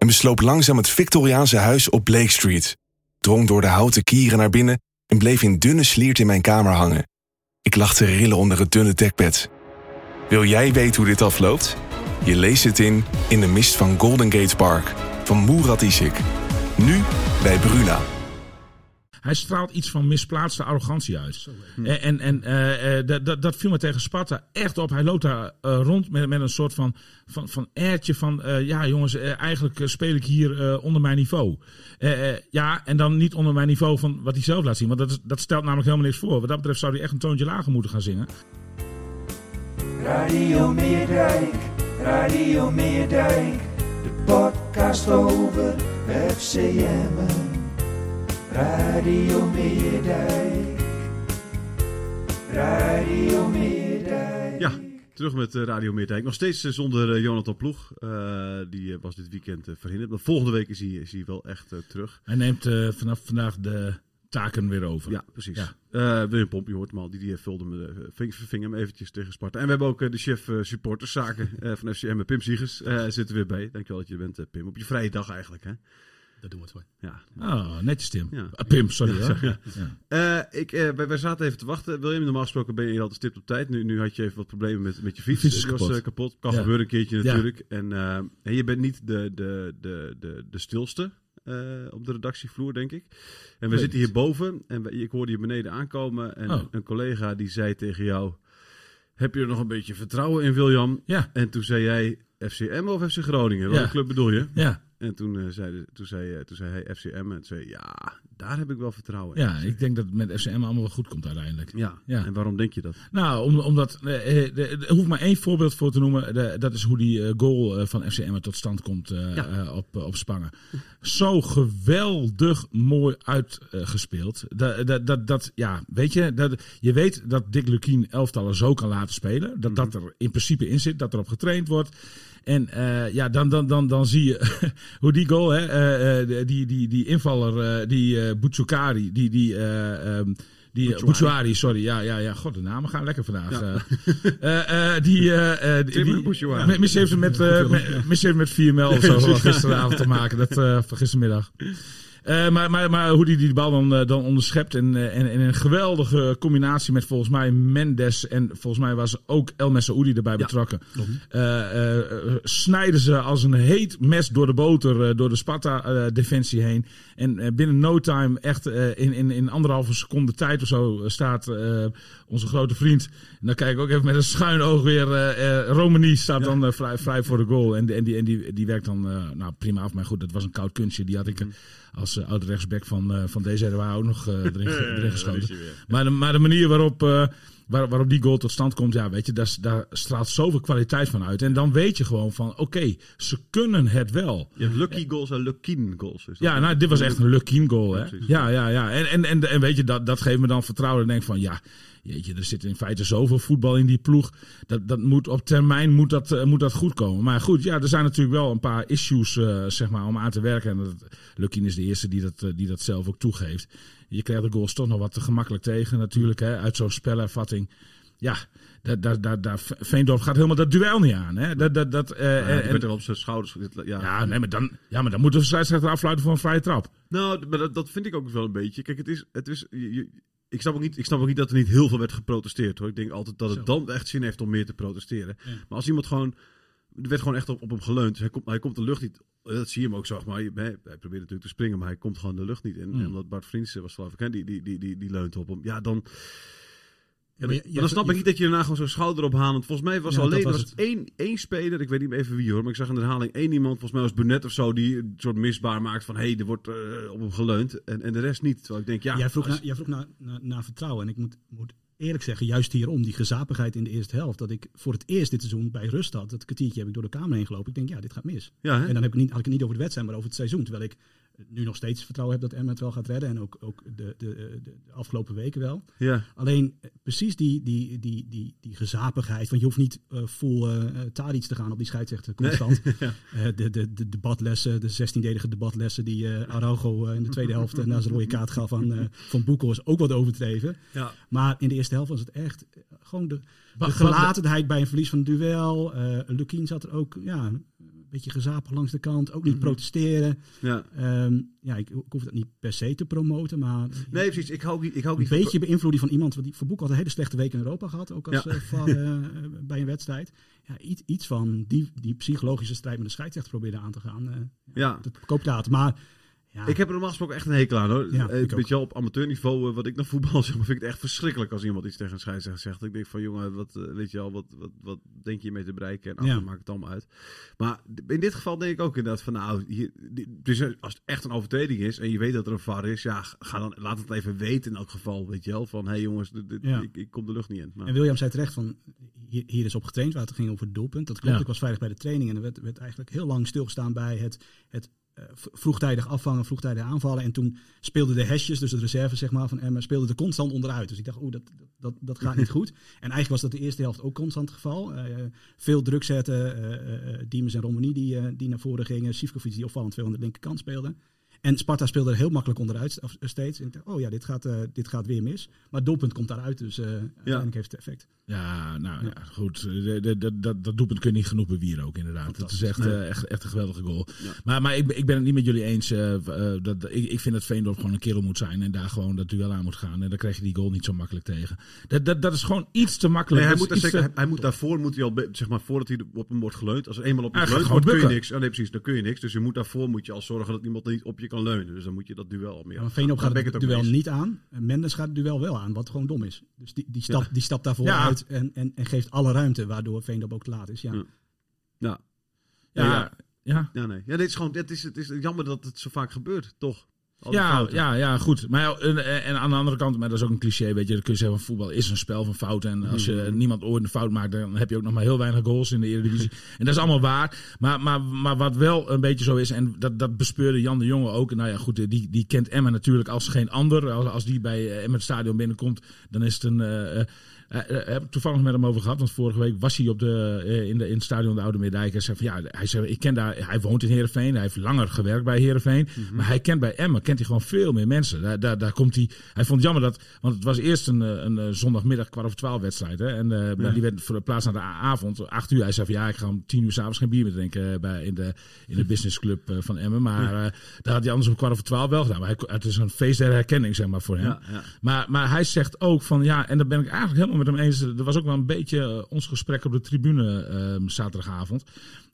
en besloop langzaam het Victoriaanse huis op Blake Street. Drong door de houten kieren naar binnen en bleef in dunne sliert in mijn kamer hangen. Ik lag te rillen onder het dunne dekbed. Wil jij weten hoe dit afloopt? Je leest het in In de mist van Golden Gate Park van Murat Isik. Nu bij Bruna. Hij straalt iets van misplaatste arrogantie uit. En, en, en eh, eh, dat- dat- dat viel me tegen Sparta echt op. Hij loopt daar eh, rond met, met een soort van, van, van airtje van... eh, ja jongens, eh, eigenlijk speel ik hier eh, onder mijn niveau. Eh, eh, ja, en dan niet onder mijn niveau van wat hij zelf laat zien. Want dat, is- dat stelt namelijk helemaal niks voor. Wat dat betreft zou hij echt een toontje lager moeten gaan zingen. Radio Meerdijk, Radio Meerdijk, de podcast over FCM. Radio Meerdijk, Radio Meerdijk. Ja, terug met eh, Radio Meerdijk. Nog steeds eh, zonder eh, Jonathan Ploeg. Eh, die was dit weekend eh, verhinderd. Maar volgende week is hij, is hij wel echt terug. Hij neemt eh, vanaf vandaag de taken weer over. Ja, precies. Ja. Eh, William Pomp, je hoort hem al, die, die vulde me, ving, ving hem eventjes tegen Sparta. En we hebben ook de chef eh, supporterszaken eh, van FCM, Pim Siegers, eh zit er weer bij. Dankjewel dat je er bent, Pim. Op je vrije dag eigenlijk, hè? Dat doen we het wel. Ja. Oh, netjes Tim. Ja. Ah, Pim, sorry. Ja. Ja. Eh, ik, eh, wij, wij zaten even te wachten. William, normaal gesproken ben je altijd stipt op tijd. Nu, nu had je even wat problemen met, met je fiets. Fiets is Die was kapot. eh, kapot. Kan Ja. gebeuren een keertje Ja. natuurlijk. En, eh, en je bent niet de, de, de, de, de stilste eh, op de redactievloer, denk ik. En we Weet zitten hier boven. En we- ik hoorde je beneden aankomen. En Oh. een collega die zei tegen jou... Heb je er nog een beetje vertrouwen in, William? Ja. En toen zei jij FCM of FC Groningen? Welke Ja. club bedoel je? ja. En toen, eh, zei, toen, zei, eh, toen zei hij FCM. En toen zei ja, daar heb ik wel vertrouwen in. Ja, ik denk dat het met FCM allemaal wel goed komt uiteindelijk. Ja. Ja. en waarom denk je dat? Nou, om, omdat, eh, eh, er hoeft maar één voorbeeld voor te noemen. De- dat is hoe die eh, goal van FCM tot stand komt Ja. op, op Spangen. Zo geweldig mooi uitgespeeld. dat, dat, dat, dat, ja, weet je, dat, je weet dat Dick Lukien elftallen zo kan laten spelen. Dat dat er in principe in zit, dat erop getraind wordt. En ja, dan, dan, dan, dan zie je hoe die goal, hè, die, die, die invaller, die eh Bouchoukari, die, die, eh, ehm, die Bouchouari. Bouchouari, sorry, ja, ja, ja, god, de namen gaan lekker vandaag. Ja. Eh, eh, eh, die, eh, eh, Tim die, met- Misschien heeft het met, eh, met, met 4 of zo gisteravond te maken, dat eh, van gistermiddag. Eh, maar, maar, maar hoe die die bal dan, eh, dan onderschept en, eh, en, en een geweldige combinatie met volgens mij Mendes en volgens mij was ook El Messaoudi erbij betrokken. Eh, snijden ze als een heet mes door de boter, door de Sparta-defensie heen. En binnen no time, echt in, in, in anderhalve seconde tijd of zo, staat onze grote vriend. En dan kijk ik ook even met een schuin oog weer. Romani staat dan vrij, vrij voor de goal. En, die- en, die, en die, die werkt dan nou, prima af. Maar goed, dat was een koud kunstje. Die had ik eh, als uh, oude rechtsback van, eh van ook nog eh, erin, erin geschoten. Maar de, maar de manier waarop, waar, waarop die goal tot stand komt, ja, weet je, daar, daar straalt zoveel kwaliteit van uit. En dan weet je gewoon van, oké, ze kunnen het wel. Je hebt lucky goals en lucky goals. Ja, nou, dit was echt een lucky goal, hè? Ja. Ja, ja, ja. En, en, en, en weet je, dat, dat geeft me dan vertrouwen. Dan denk van, ja, jeetje, er zit in feite zoveel voetbal in die ploeg. Dat, dat moet op termijn moet dat, eh, moet dat goed komen. Maar goed, ja, er zijn natuurlijk wel een paar issues, eh, zeg maar, om aan te werken. En Lucky is de eerste die dat, eh, die dat zelf ook toegeeft. Je krijgt de goals toch nog wat te gemakkelijk tegen, natuurlijk, hè? Uit zo'n spelervatting. Ja, daar, daar, daar, Veendorp gaat helemaal dat duel niet aan, hè? Dat, dat, dat, eh, Ja, die en- werd er op zijn schouders. Ja, ja, nee, maar dan, ja, maar dan moet de scheidsrechter afluiten voor een vrije trap. Nou, maar dat, dat vind ik ook wel een beetje. Kijk, het is. Het is je- je- ik, snap ook niet, ik snap ook niet dat er niet heel veel werd geprotesteerd hoor. Ik denk altijd dat het dan echt zin heeft om meer te protesteren. Maar als iemand gewoon. Er werd gewoon echt op, op hem geleund. Dus hij, komt, hij komt de lucht niet. Dat zie je hem ook zo. Maar hij, hij probeert natuurlijk te springen, maar hij komt gewoon de lucht niet in. Hmm. En omdat Bart Vriends was, geloof ik, hè, die, die, die, die, die leunt op hem. Ja, dan. Ja, maar je- maar je- dan snap je- ik niet dat je daarna gewoon zo'n schouder ophaalt. Want volgens mij was Ja, alleen was het. één, één speler, ik weet niet meer even wie hoor, maar ik zag in de herhaling één iemand, volgens mij was Burnett of zo, die een soort misbaar maakt van hé, hey, er wordt eh, op hem geleund. En, en de rest niet. Terwijl ik denk, ja, jij vroeg, als- naar, jij vroeg naar, naar, naar vertrouwen. En ik moet, moet eerlijk zeggen, juist hierom, die gezapigheid in de eerste helft. Dat ik voor het eerst dit seizoen bij rust had. Dat kwartiertje heb ik door de kamer heen gelopen. Ik denk, ja, dit gaat mis. Ja? En dan heb ik niet, had ik het niet over de wedstrijd, maar over het seizoen. Terwijl ik nu nog steeds vertrouwen heb dat Emma het wel gaat redden. En ook, ook de, de, de, de afgelopen weken wel. ja. Alleen eh, precies die, die, die, die, die gezapigheid. Want je hoeft niet eh full eh Tadic te gaan op die scheidsrechter constant. Ja. De, de, de debatlessen, de 16-delige debatlessen die eh Araujo in de tweede helft na zijn rode kaart gaf aan Van Boekel is ook wat overdreven. Ja. Maar in de eerste helft was het echt gewoon de, de gelatenheid bij een verlies van een duel. Eh Lukien zat er ook ja, beetje gezapig langs de kant. Ook niet Mhm. protesteren. ja. Ehm, ja, ik, ik hoef dat niet per se te promoten, maar Nee, precies. Ik hou niet, ik hou een niet van- beetje beïnvloeding van iemand. Want die Van Boek had een hele slechte week in Europa gehad. Ook als Ja. eh, VAR, eh, bij een wedstrijd. Ja, iets, iets van die, die psychologische strijd met de scheidsrechter proberen aan te gaan. eh Ja. dat koop laten. Maar ja, Ik heb er normaal gesproken echt een hekel aan hoor. Ja, Eh, ik weet ook. je wel, op amateurniveau, eh, wat ik naar voetbal zeg, maar vind ik het echt verschrikkelijk als iemand iets tegen een scheidsrechter zegt. Ik denk van jongen, wat, eh, weet je wel, wat, wat, wat denk je mee te bereiken? En Ja. dan maakt het allemaal uit. Maar in dit geval denk ik ook inderdaad van nou, hier, dus als het echt een overtreding is en je weet dat er een VAR is, ja, ga dan, laat het even weten in elk geval, weet je wel. Van hé hey, jongens, dit- dit- Ja. ik, ik kom de lucht niet in. Maar, En William zei terecht van, hier, hier is op getraind, waar het ging over het doelpunt. Dat klopt, ik was vrijdag bij de training en er werd, werd eigenlijk heel lang stilgestaan bij het, het vroegtijdig afvangen, vroegtijdig aanvallen. En toen speelden de hesjes, dus de reserve zeg maar, van Emma, speelden er constant onderuit. Dus ik dacht, oeh, dat, dat, dat gaat niet goed. En eigenlijk was dat de eerste helft ook constant het geval. Eh, veel druk zetten, eh eh, eh, Diemers en Romani die, eh, die naar voren gingen. Sivkovic die opvallend veel aan de linkerkant speelde. En Sparta speelde er heel makkelijk onderuit of- steeds. En ik dacht, oh ja, dit gaat, eh, dit gaat weer mis. Maar het doelpunt komt daaruit, dus eh uiteindelijk heeft het effect. Ja, nou ja, goed. De- de- de- Dat, dat doelpunt kun je niet genoeg bewieren ook inderdaad. Het is echt, eh, echt, echt een geweldige goal. Maar, maar ik, ben- ik ben het niet met jullie eens. eh, eh, dat, ik, ik vind dat Veendorp gewoon een kerel moet zijn. En daar gewoon dat duel aan moet gaan. En dan krijg je die goal niet zo makkelijk tegen. Dat, dat, dat is gewoon iets te makkelijk. Nee, hij, Dat moet is daar iets zeker, te- hij, hij moet daarvoor, moet hij al, zeg maar, voordat hij op hem wordt geleund. Als er eenmaal op gaat geleund wordt, kun je niks. Oh, nee, precies, dan kun je niks. Dus je moet daarvoor moet je al zorgen dat iemand niet op je kan leunen. Dus dan moet je dat duel al meer. Ja, maar Veenop gaat het het ook duel niet aan. En Mendes gaat het duel wel aan, wat gewoon dom is. Dus die, die, stap, die stapt daarvoor Ja. uit en, en, en geeft alle ruimte, waardoor Veenop ook te laat is. Ja. Ja. Ja. Ja, Ja. ja. Ja, nee. Ja, dit is gewoon, het is, het is jammer dat het zo vaak gebeurt, toch? Ja, fouten. ja, ja, goed. Maar ja, en, en aan de andere kant, maar dat is ook een cliché, weet je. Dan kun je zeggen, van voetbal is een spel van fouten. En als je niemand ooit een fout maakt, dan heb je ook nog maar heel weinig goals in de Eredivisie. en dat is allemaal waar. Maar, maar, maar wat wel een beetje zo is, en dat, dat bespeurde Jan de Jonge ook. Nou ja, goed, die, die kent Emma natuurlijk als geen ander. Als, als die bij eh, Emma het stadion binnenkomt, dan is het een... eh, eh, heb ik toevallig met hem over gehad, want vorige week was hij op de, eh, in, de, in het stadion de Oude Meerdijk. En zei van ja, hij, zei, ik ken daar, hij woont in Heerenveen, hij heeft langer gewerkt bij Heerenveen. Maar hij kent bij Emmen, kent hij gewoon veel meer mensen. Daar, daar, daar komt hij, hij vond het jammer dat, want het was eerst een, eh, een, eh, zondagmiddag kwart over twaalf wedstrijd. Hè, en eh, maar die werd verplaatst naar de avond, acht uur. Hij zei van ja, ik ga om tien uur s'avonds geen bier meer drinken eh, bij, in, de, in de businessclub eh, van Emmen. Maar eh, daar had hij anders om kwart over twaalf wel gedaan. Maar hij, het is een feest der herkenning, zeg maar, voor hem. Ja. Maar, maar hij zegt ook van ja, en daar ben ik eigenlijk helemaal met hem eens. Er was ook wel een beetje eh, ons gesprek op de tribune eh, zaterdagavond.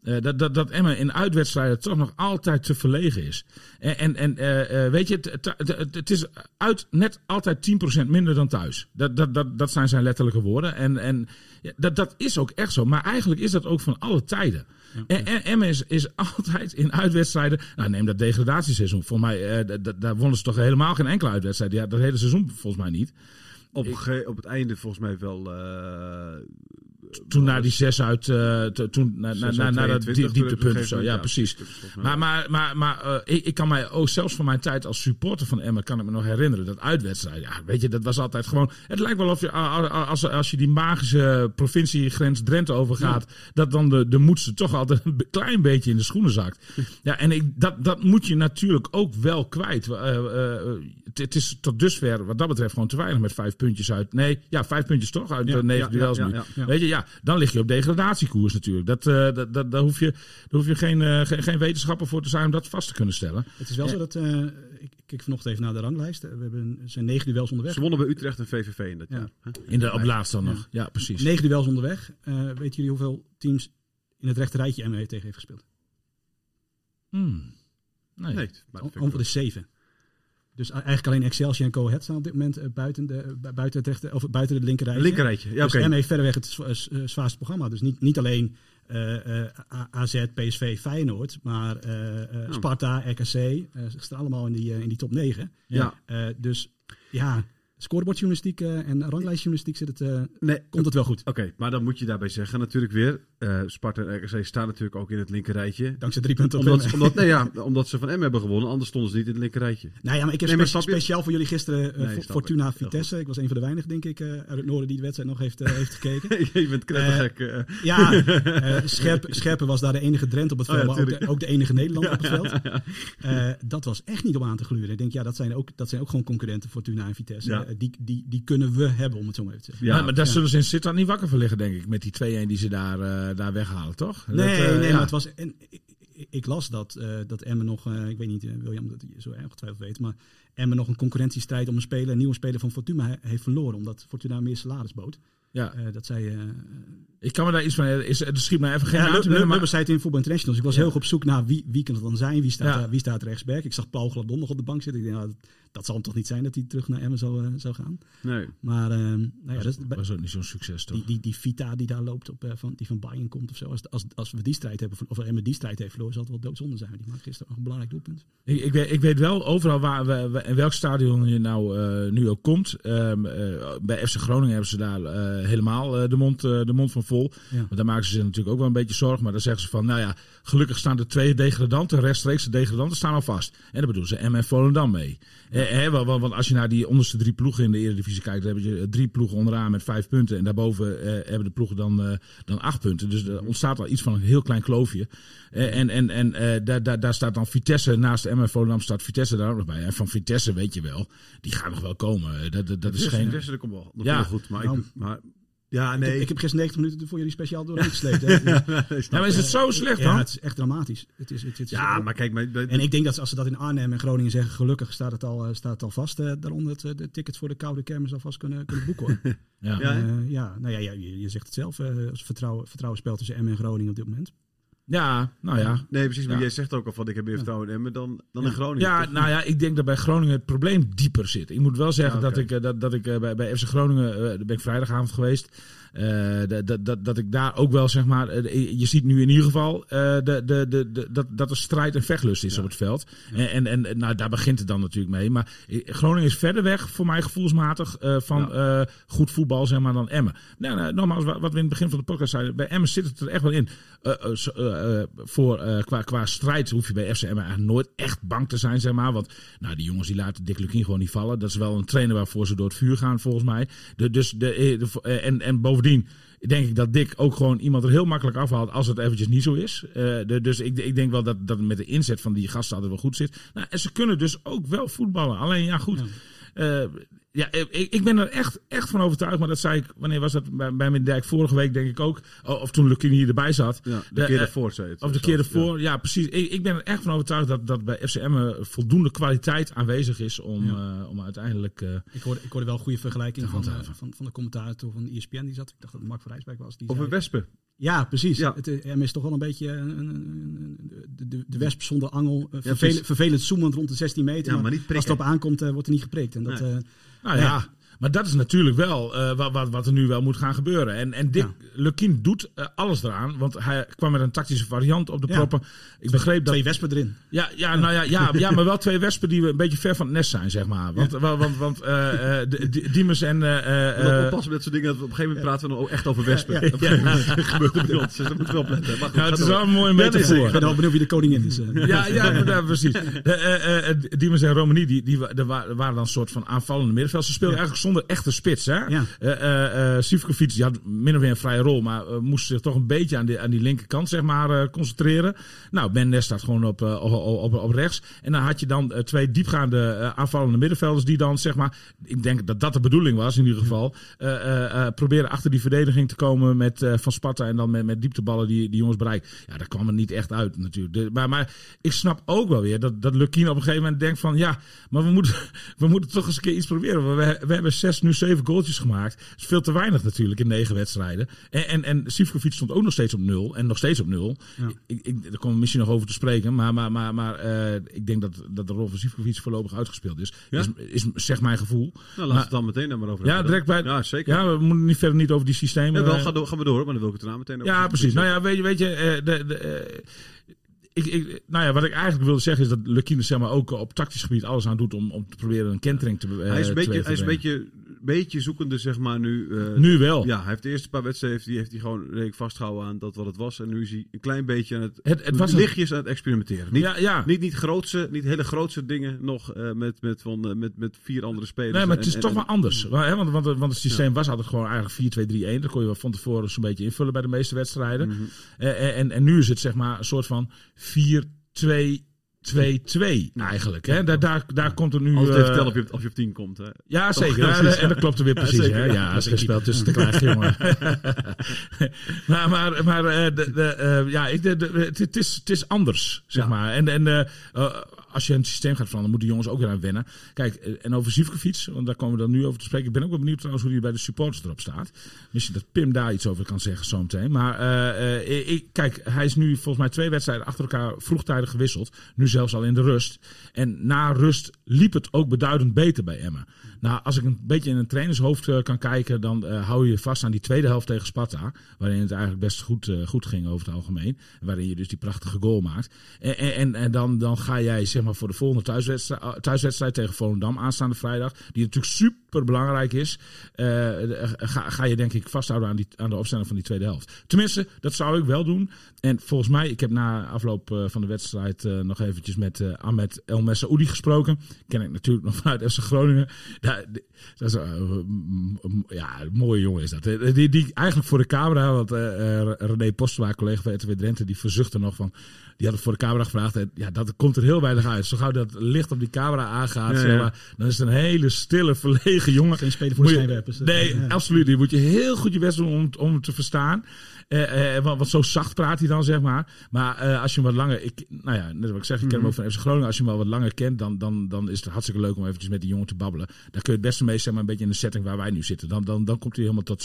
Eh, dat, dat, dat Emma in uitwedstrijden toch nog altijd te verlegen is. En, en, en eh, weet je, het, is uit net altijd 10% minder dan thuis. Dat, dat, dat, dat zijn zijn letterlijke woorden. En, en ja, dat, dat is ook echt zo. Maar eigenlijk is dat ook van alle tijden. En, en Emma is, is altijd in uitwedstrijden. Nou, neem dat degradatieseizoen. Volgens mij, daar wonnen ze toch helemaal geen enkele uitwedstrijd. Ja, dat hele seizoen volgens mij niet. Op, op het einde volgens mij wel... Toen naar die zes uit, eh, to- toen na, na, na, dat 22 die- dieptepunt of zo. Ja, precies. Maar, maar, maar, maar eh, ik, ik kan mij ook zelfs van mijn tijd als supporter van Emmen kan ik me nog herinneren dat uitwedstrijd. Ja, weet je, dat was altijd gewoon. Het lijkt wel of je als, als je die magische provinciegrens Drenthe overgaat, dat dan de, de moedste toch altijd een klein beetje in de schoenen zakt. Ja, en ik, dat, dat moet je natuurlijk ook wel kwijt. Eh, het, is tot dusver wat dat betreft gewoon te weinig met vijf puntjes uit. Nee, ja, vijf puntjes toch uit eh, negen duels nu. Weet je, ja, dan lig je op degradatiekoers natuurlijk. Dat, eh dat, dat, daar hoef je, daar hoef je geen, eh, geen, geen wetenschapper voor te zijn om dat vast te kunnen stellen. Het is wel zo dat, eh, ik kijk vanochtend even naar de ranglijst. We hebben, er zijn negen duels onderweg. Ze wonnen bij Utrecht en VVV in dat Ja. jaar. hè? In de, op laatst dan nog. Ja, precies. Negen duels onderweg. Eh, weten jullie hoeveel teams in het rechte rijtje Emmen tegen heeft gespeeld? Hmm. Nee. Nee, maar dat vind ik Ongeveer de zeven. Dus eigenlijk alleen Excelsior en Go Ahead staan op dit moment eh, buiten, de, bu- buiten, het rechte, of buiten het linkerrijtje. Linkerrijtje. Ja, dus oké. Heeft verreweg het eh, zwaarste programma. Dus niet, niet alleen eh, eh, AZ, PSV, Feyenoord, maar eh, eh, Oh. Sparta, RKC. eh, ze staan allemaal in die, eh, in die top 9. Ja. Eh, dus ja, scorebordjournalistiek eh, en ranglijstjournalistiek zit het, eh, Nee, komt het wel goed. Oké, maar dan moet je daarbij zeggen natuurlijk weer... eh Sparta en RKC staan natuurlijk ook in het linker rijtje. Dankzij drie punten Omdat, omdat, nee, ja, omdat ze van M hebben gewonnen, anders stonden ze niet in het linker rijtje. Nou ja, maar ik heb Nee, maar spe- snap je- speciaal voor jullie gisteren Nee, Fortuna ik. Vitesse. Ik was een van de weinigen, denk ik, uit het noorden die de wedstrijd nog heeft, heeft gekeken. je bent knettergek. Ja, Scherp, Scherpen was daar de enige Drent op het Oh veld, ja, maar ook de, ook de enige Nederlander op het veld. Dat was echt niet om aan te gluren. Ik denk, ja, dat zijn ook, dat zijn ook gewoon concurrenten Fortuna en Vitesse. Eh, die, die, die kunnen we hebben, om het zo maar even te zeggen. Ja, maar daar ja. zullen ze in Sittard niet wakker van liggen, denk ik. Met die 2-1 die ze daar, eh, daar weghalen, toch? Nee, Dat, eh, nee, ja. maar het was. En, ik, ik las dat, eh dat Emmen nog, eh, ik weet niet, eh, William, dat je zo erg getwijfeld weet, maar Emmen nog een concurrentiestrijd om een speler, een nieuwe speler van Fortuna he- heeft verloren, omdat Fortuna meer salaris bood. Ja, Eh, dat zei. Ik kan me daar iets van... Is, er schiet me even geen ja, naam maar- zei het in Voetbal Internationals. Ik was Ja. heel erg op zoek naar wie, wie kan het dan zijn, wie staat, Ja. wie staat rechtsback. Ik zag Paul Gladon nog op de bank zitten. Ik denk, nou, dat, dat zal hem toch niet zijn dat hij terug naar Emmen zou, eh, zou gaan. Nee. Maar eh, nou ja, dat was ook niet zo'n succes, toch? die, die, die Vita die daar loopt, op, eh, van, die van Bayern komt of zo. Als, als, als we die strijd hebben, of Emmen die strijd heeft verloren, zal het wel doodzonde zijn. Die maakt gisteren nog een belangrijk doelpunt. Ik, ik, weet, ik weet wel overal waar, we, in welk stadion je nou nu ook komt. Ehm, eh, bij FC Groningen hebben ze daar helemaal de, mond, de mond van vol. Ja. Want daar maken ze zich natuurlijk ook wel een beetje zorgen. Maar dan zeggen ze van, nou ja, gelukkig staan de twee degradanten, rechtstreeks de degradanten staan al vast. En daar bedoelen ze M en Volendam mee. Eh, eh, want, want als je naar die onderste drie ploegen in de Eredivisie kijkt, dan heb je drie ploegen onderaan met vijf punten. En daarboven eh, hebben de ploegen dan, eh, dan acht punten. Dus er ontstaat al iets van een heel klein kloofje. Eh, en en, en eh, daar, daar, daar staat dan Vitesse, naast M en Volendam staat Vitesse daar ook nog bij. En van Vitesse weet je wel, die gaan nog wel komen. Eh, Dat, dat, dat is geen... Vitesse, dat komt wel, dat Ja. komt wel goed. Maar, Nou, ik, maar ja, Ik, nee. heb, ik heb gisteren 90 minuten voor jullie speciaal doorheen gesleept. snap Ja, maar is het zo slecht dan? Ja, het is echt dramatisch. Het is, het, het is- Ja, maar kijk, maar, En ik denk dat als ze dat in Arnhem en Groningen zeggen, gelukkig staat het al, eh, staat het al vast. eh, daaronder het, eh, de tickets voor de koude kermis alvast kunnen, kunnen boeken. Hoor. Ja. Ja? Eh, ja, nou ja, ja, je, je zegt het zelf. eh als vertrouwen, vertrouwen spel tussen Emmen en Groningen op dit moment. Ja, nou ja. Nee, precies. Maar Ja. jij zegt ook al van ik heb meer vertrouwen in Emmen dan, dan in Groningen. Ja, nou ja, ik denk dat bij Groningen het probleem dieper zit. Ik moet wel zeggen Ja, dat ik, eh, dat, dat ik eh, bij, bij FC Groningen, eh, daar ben ik vrijdagavond geweest. Eh, dat, dat, dat, ik daar ook wel zeg maar, eh, je ziet nu in ieder geval eh, de, de, de, de, dat, dat er strijd en vechtlust is op het veld. En, en, en nou, daar begint het dan natuurlijk mee. Maar Groningen is verder weg, voor mij gevoelsmatig, van goed voetbal zeg maar dan Emmen. Nou, nou, nogmaals, wat wat we in het begin van de podcast zeiden, bij Emmen zit het er echt wel in. Voor, qua, qua strijd hoef je bij FC Emmen eigenlijk nooit echt bang te zijn, zeg maar. Want nou, die jongens die laten Dick Lukien gewoon niet vallen. Dat is wel een trainer waarvoor ze door het vuur gaan, volgens mij. De, dus de, de- en, en bovendien denk ik dat Dick ook gewoon iemand er heel makkelijk afhaalt als het eventjes niet zo is. Eh, de, dus ik, ik denk wel dat, dat met de inzet van die gasten altijd wel goed zit. Nou, en ze kunnen dus ook wel voetballen. Alleen ja, goed. Eh, ja, ik, ik ben er echt, echt van overtuigd. Maar dat zei ik, wanneer was dat? Bij, bij Dijk vorige week denk ik ook. Of toen Lukien hier erbij zat. Ja, de De, keer eh, daarvoor zei het. Of de keer ervoor, ja, precies. Ik, ik ben er echt van overtuigd dat, dat bij FCM voldoende kwaliteit aanwezig is om, eh, om uiteindelijk... eh, Ik hoorde, ik hoorde wel een goede vergelijking van, eh, van, van de commentator van ESPN die zat. Ik dacht dat het Mark van Rijsberg was. Die Over zei- Wespen. Ja, precies. Ja. Het, eh, M is toch wel een beetje een, een- een- een- de, de, de wesp zonder angel. eh, vervelend, zoemend rond de 16 meter. Ja, maar niet als het op aankomt, eh, wordt er niet geprikt. En dat, Nee. Eh, nou ja, maar dat is natuurlijk wel eh, wat, wat, wat er nu wel moet gaan gebeuren. En, en Dick Ja. Lukien doet eh, alles eraan. Want hij kwam met een tactische variant op de Ja. proppen. Ik begreep dat... twee wespen erin. Ja, ja, nou ja, ja, ja, maar wel twee wespen die een beetje ver van het nest zijn, zeg maar. Want, want, want, want eh, Diemers en... We eh, oppassen met dat soort dingen. dat we Op een gegeven moment praten we dan ook echt over wespen. Moment gebeurt het bij ons. Dus daar moeten we opletten. Maar goed, het is wel een mooie metafoor. Ik ben wel benieuwd wie de koningin is. Ja, ja, precies. Diemers en Romani, die, die, wa- waren dan een soort van aanvallende middenveld. Ze speelden eigenlijk zonder echte spits. Hè? Ja. Eh, eh, eh, Sivkovic die had min of meer een vrije rol, maar moest zich toch een beetje aan die, aan die linkerkant zeg maar, concentreren. Nou, Ben Ness staat gewoon op, op, op, op rechts. En dan had je dan twee diepgaande aanvallende middenvelders die dan, zeg maar, ik denk dat dat de bedoeling was in ieder geval, proberen achter die verdediging te komen met Van Sparta en dan met, met diepteballen die, die jongens bereiken. Ja, daar kwam het niet echt uit natuurlijk. De- maar, maar ik snap ook wel weer dat, dat Lukien op een gegeven moment denkt van, ja, maar we moeten, we moeten toch eens een keer iets proberen. We, we hebben zes, nu zeven goaltjes gemaakt. Dat is veel te weinig natuurlijk in negen wedstrijden. En, en, en Sivkovic stond ook nog steeds op nul. En nog steeds op nul. Ik, ik, daar komen we misschien nog over te spreken. Maar, maar, maar, maar eh, ik denk dat, dat de rol van Sivkovic voorlopig uitgespeeld is. Ja? Is, is zeg mijn gevoel. Nou, laten we Maar- het dan meteen daar maar over Ja, direct bij. Ja, zeker. Ja, we moeten niet verder niet over die systemen. Ja, wel, eh, gaan, we door, maar dan wil ik het daarna meteen over ja, precies. Nou ja, weet je, weet je eh, de, de, ik, ik, nou ja, wat ik eigenlijk wilde zeggen is dat Lukien zeg maar, ook op tactisch gebied alles aan doet om, om te proberen een kentering te eh, hij is een beetje, hij is een beetje, beetje zoekende, zeg maar, nu. eh, Nu wel. Ja, hij heeft de eerste paar wedstrijden heeft heeft hij gewoon redelijk vastgehouden aan dat wat het was. En nu is hij een klein beetje aan het, Het- het was een- lichtjes aan het experimenteren. Niet, ja, ja. niet, niet, grootse, niet hele grootse dingen nog eh, met, met, van, met, met vier andere spelers. Nee, maar het is en- toch en- wel anders. Hè, Want, want, want het systeem was altijd gewoon eigenlijk 4-2-3-1. Dat kon je wel van tevoren zo'n beetje invullen bij de meeste wedstrijden. Mhm. En, en nu is het zeg maar een soort van 4-2 4-2-2-2 eigenlijk. Hè? Daar, daar, daar komt er nu... Altijd even eh, of je, of je op 10 komt. Hè. Ja, zeker. Ja, Ja, en dat klopt er weer Ja, precies. zeker, hè? ja. Ja, als gespeld tussen te krijgen, jongen. maar maar, maar eh, de, de, eh, ja, ik, de, de- het, het is, het is anders, zeg Ja. maar. En, en als je een systeem gaat veranderen, moeten jongens ook weer aan wennen. Kijk, en over Zivkovic, want daar komen we dan nu over te spreken. Ik ben ook wel benieuwd trouwens hoe die bij de supporters erop staat. Misschien dat Pim daar iets over kan zeggen zometeen. Maar ik, kijk, hij is nu volgens mij twee wedstrijden achter elkaar vroegtijdig gewisseld. Nu zelfs al in de rust. En na rust liep het ook beduidend beter bij Emma. Nou, als ik een beetje in een trainershoofd eh, kan kijken, dan eh, hou je vast aan die tweede helft tegen Sparta. Waarin het eigenlijk best goed, eh, goed ging over het algemeen. Waarin je dus die prachtige goal maakt. En, en, en dan, dan ga jij zeg maar voor de volgende thuiswedstrijd, thuiswedstrijd tegen Volendam aanstaande vrijdag. Die natuurlijk super belangrijk is. ga, ga je denk ik vasthouden aan, die, aan de opstelling van die tweede helft. Tenminste, dat zou ik wel doen. En volgens mij, ik heb na afloop van de wedstrijd nog eventjes met Ahmed El Messaoudi gesproken. Ken ik natuurlijk nog vanuit FC Groningen. Ja, dat is, eh, ja, een mooie jongen is dat. hè. Die, die eigenlijk voor de camera, want eh, eh, René Postma, collega van RTW Drenthe, die verzuchtte nog van... Die had het voor de camera gevraagd. En ja, dat komt er heel weinig uit. Zo gauw dat licht op die camera aangaat, Ja, zeg maar, dan is het een hele stille, verlegen jongen. Geen speler voor de je- schijnwerpers. Nee, absoluut. Die moet je heel goed je best doen om, om te verstaan. Eh, want, want zo zacht praat hij dan, zeg maar. Maar als je hem wat langer... Ik, nou ja, net wat ik zeg, ik ken hem ook van FC Groningen. Als je hem al wat langer kent, dan, dan, dan is het hartstikke leuk om eventjes met die jongen te babbelen. Daar kun je het beste mee, zeg maar, een beetje in de setting waar wij nu zitten. Dan, dan, dan komt hij helemaal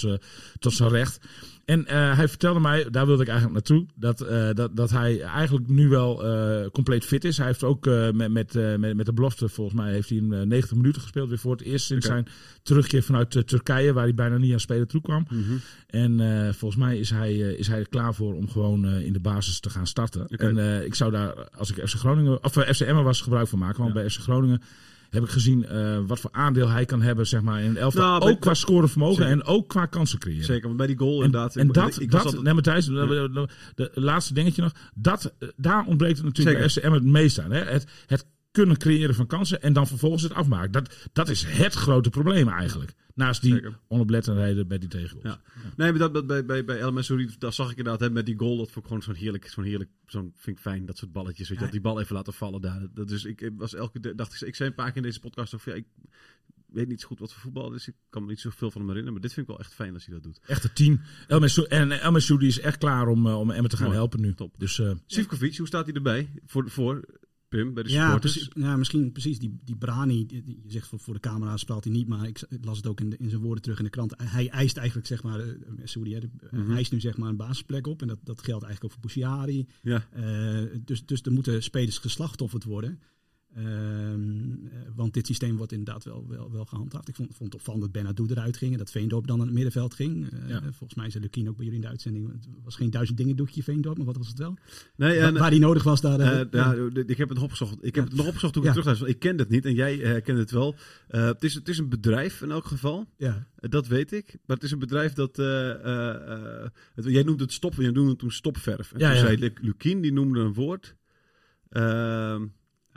tot zijn recht. En eh, hij vertelde mij, daar wilde ik eigenlijk naartoe, dat, eh, dat, dat hij eigenlijk nu wel eh, compleet fit is. Hij heeft ook met, met, met, met de belofte, volgens mij, heeft hij in eh, 90 minuten gespeeld. Weer voor het eerst sinds zijn terugkeer vanuit Turkije, waar hij bijna niet aan spelen toe kwam. Mhm. En volgens mij is hij, is hij er klaar voor om gewoon in de basis te gaan starten. En ik zou daar, als ik FC Groningen, of FC Emmen was, gebruik van maken. Want Ja. bij FC Groningen heb ik gezien eh, wat voor aandeel hij kan hebben, zeg maar, in elftal. Nou, ook qua scorevermogen en ook qua kansen creëren. Zeker, want bij die goal En, inderdaad. en ik- dat, ik was dat nee, Matthijs, de, de- de laatste dingetje nog. Dat, eh, daar ontbreekt het natuurlijk Zeker. bij FCM het meest aan. Hè? Het, het kunnen creëren van kansen en dan vervolgens het afmaken. Dat, dat is het grote probleem eigenlijk. Naast die onoplettendheden bij die tegengoals. Ja. Nee, maar dat, dat, bij, bij, bij El Messouri, daar zag ik inderdaad hè, met die goal. Dat vond ik gewoon zo'n heerlijk, zo'n heerlijk, zo'n vind ik fijn, dat soort balletjes. Weet je, dat die bal even laten vallen daar. Dat, dus ik was elke, dacht ik, ik zei een paar keer in deze podcast of ja, ik weet niet zo goed wat voor voetbal het is. Ik kan me niet zoveel van hem herinneren, maar dit vind ik wel echt fijn als hij dat doet. Echt een team. El en El Messoudi is echt klaar om, eh, om Emmen te gaan Mooi. helpen nu. Top. Dus eh, Sivkovic, hoe staat hij erbij? Voor, voor Pim, bij de Ja, precies, ja, misschien precies. Die, die Brani, je zegt voor, voor de camera speelt hij niet, maar ik, las het ook in, de- in zijn woorden terug in de krant. Hij eist eigenlijk, zeg maar, eh, Saoedi, hè, de- Mhm. hij eist nu zeg maar een basisplek op. En dat, dat geldt eigenlijk ook voor Bouchiari. Ja. Eh, dus, dus er moeten spelers geslachtofferd worden. Ehm, eh, want dit systeem wordt inderdaad wel, wel, wel gehandhaafd. Ik vond, vond het opvallend dat Benadou eruit ging en dat Veendorp dan aan het middenveld ging. Eh, Ja. Volgens mij zei Lukien ook bij jullie in de uitzending. Het was geen duizend dingen doekje Veendorp, maar wat was het wel? Nee, Wa- en, waar die nodig was daar. eh, ja, ik heb het nog opgezocht. Ik heb het nog opgezocht toen ik terug was. Ik ken het niet en jij kent het wel. Het, is, het is een bedrijf in elk geval. ja. Dat weet ik. Maar het is een bedrijf dat. het- jij noemt het stop. Jij noemde het toen stopverf. En Ja, toen ja. zei Lu- Lukien, die noemde een woord.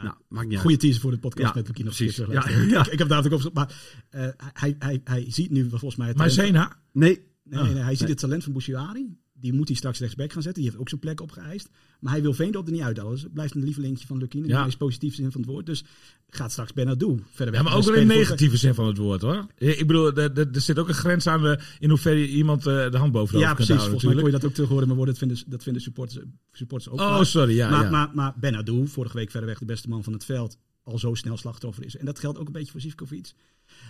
Nou, maakt niet uit. Goede teaser voor de podcast Ja, met Lukien nog precies. Ja, ja. Ik, ik heb daar natuurlijk op maar eh, hij, hij, hij ziet nu volgens mij het maar talent- Zena, Nee. Nee, nee, nee, hij ziet Nee. het talent van Bouchouari. Die moet hij straks rechtsback gaan zetten. Die heeft ook zijn plek opgeëist. Maar hij wil Veendorp er niet. Dus het blijft een lievelingetje van Lukien. In Ja. de meest positieve zin van het woord. Dus gaat straks Benadou verder weg. Ja, maar ook wel in voor- negatieve zin van het woord hoor. Ik bedoel, er, zit ook een grens aan de, in hoeverre iemand eh, de hand boven de Ja, precies. houden Volgens mij kon je dat ook terug horen. Maar worden, dat vinden, dat vinden supporters, supporters ook. Oh, sorry. Ja, maar, ja. Maar, maar Benadou, vorige week verder weg de beste man van het veld. Al zo snel slachtoffer is. En dat geldt ook een beetje voor Zivkovic.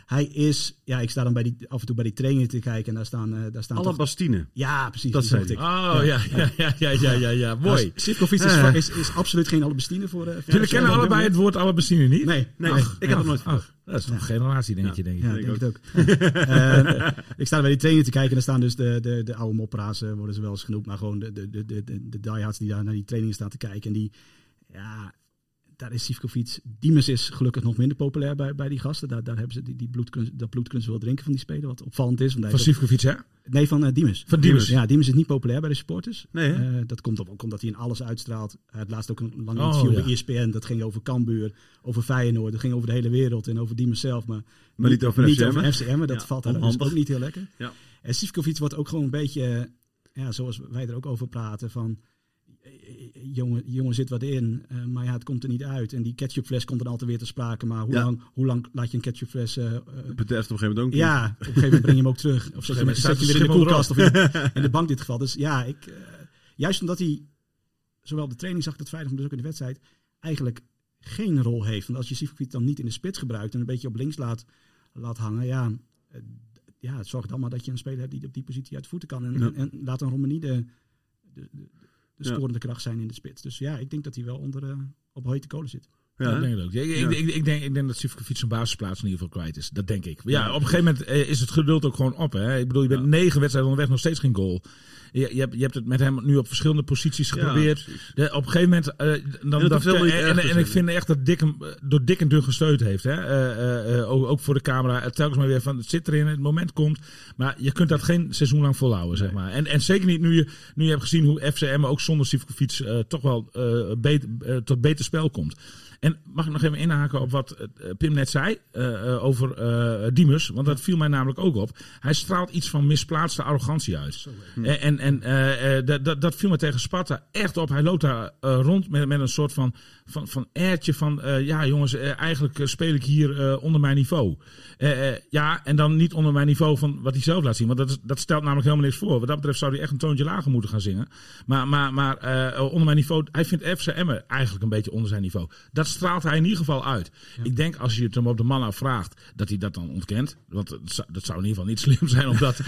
Hij is, ja, ik sta dan bij die, af en toe bij die trainingen te kijken en daar staan, eh, daar staan Alle toch- Bastine. Ja, precies. Dat zei ik. Oh, ja, ja, ja, ja, ja, ja, ja. mooi. Sivkovic is, Eh. is, is absoluut geen voor... eh, voor Jullie FC kennen allebei het woord Alabastine niet? Nee, Nee, Ach, ik heb het nooit gehoord. Ach, dat is een generatie dingetje, denk ik. Ja, ik denk het ook. Ik sta bij die trainingen te kijken en er staan dus de, de, de oude mopperaars, worden ze wel eens genoemd, maar gewoon de, de, de, de, de, de diehards die daar naar die trainingen staan te kijken. En die, ja, daar is Sivkovic. Diemers is gelukkig nog minder populair bij, bij die gasten. Daar, daar hebben ze die, die bloed, dat bloed kunnen ze wel drinken van die speler, wat opvallend is. Want Van Sivkovic, hè? nee, van eh Diemers. Van Diemers. Ja, Diemers is niet populair bij de supporters. Nee? Eh, dat komt ook omdat hij in alles uitstraalt. Hij had laatst ook een lang Oh, interview ja. bij ESPN. Dat ging over Cambuur, over Feyenoord. Dat ging over de hele wereld en over Diemers zelf. Maar, Maar niet over niet over? FCM. Dat Ja, valt daar dus ook niet heel lekker. Ja. En Sivkovic wordt ook gewoon een beetje, eh, ja, zoals wij er ook over praten, van... Jongen, jongen zit wat in, eh, maar ja, het komt er niet uit. En die ketchupfles komt dan altijd weer te sprake. Maar hoe, Ja. lang, hoe lang laat je een ketchupfles eh, Het bederft op een gegeven moment ook niet. ja, op een gegeven moment breng je hem ook terug. Of zet je hem, Staat zet je weer in de koelkast of in de, in de bank in dit geval. Dus ja, ik, juist omdat hij zowel de training zag het vrijdag, maar dus ook in de wedstrijd, eigenlijk geen rol heeft. Want als je Sivkovic dan niet in de spits gebruikt en een beetje op links laat, laat hangen, ja, ja, het zorgt allemaal dat je een speler hebt die op die positie uit voeten kan. En, Ja. en, en laat een Romani de, de, de, de scorende kracht zijn in de spits. Dus ja, ik denk dat hij wel onder eh, op hete kolen zit. Ja, ik denk ook. Ja, ik, Ja. ik, ik, ik denk, ik denk dat Sivkovic zijn basisplaats in ieder geval kwijt is. Dat denk ik. Ja, op een gegeven moment eh, is het geduld ook gewoon op. Hè? Ik bedoel, je bent Ja. negen wedstrijden onderweg, nog steeds geen goal. Je, je, hebt, je hebt het met hem nu op verschillende posities geprobeerd. op een gegeven moment... eh, dan, dat dat, en, en, en ik vind echt dat Dick hem eh, door dik en dun gesteund heeft. Hè? Ook, ook voor de camera. Telkens maar weer van, het zit erin, het moment komt. Maar je kunt dat geen seizoen lang volhouden, zeg maar. En, en zeker niet nu je, nu je hebt gezien hoe FCM ook zonder Sivkovic toch wel beter, tot beter spel komt. En mag ik nog even inhaken op wat eh, Pim net zei eh, eh, over eh Diemers? Want dat viel mij namelijk ook op. Hij straalt iets van misplaatste arrogantie uit. En, en, en eh, eh, dat, viel me tegen Sparta echt op. Hij loopt daar eh, rond met, met een soort van, van, van airtje van... eh, ja jongens, eh, eigenlijk eh, speel ik hier eh, onder mijn niveau. Eh, eh, ja, en dan niet onder mijn niveau van wat hij zelf laat zien. Want dat, is, dat stelt namelijk helemaal niks voor. Wat dat betreft zou hij echt een toontje lager moeten gaan zingen. Maar, maar, maar eh, onder mijn niveau... Hij vindt FC Emmen eigenlijk een beetje onder zijn niveau. Dat straalt hij in ieder geval uit. Ik denk als je het hem op de man af vraagt... dat hij dat dan ontkent. Want dat zou, dat zou in ieder geval niet slim zijn... om dat,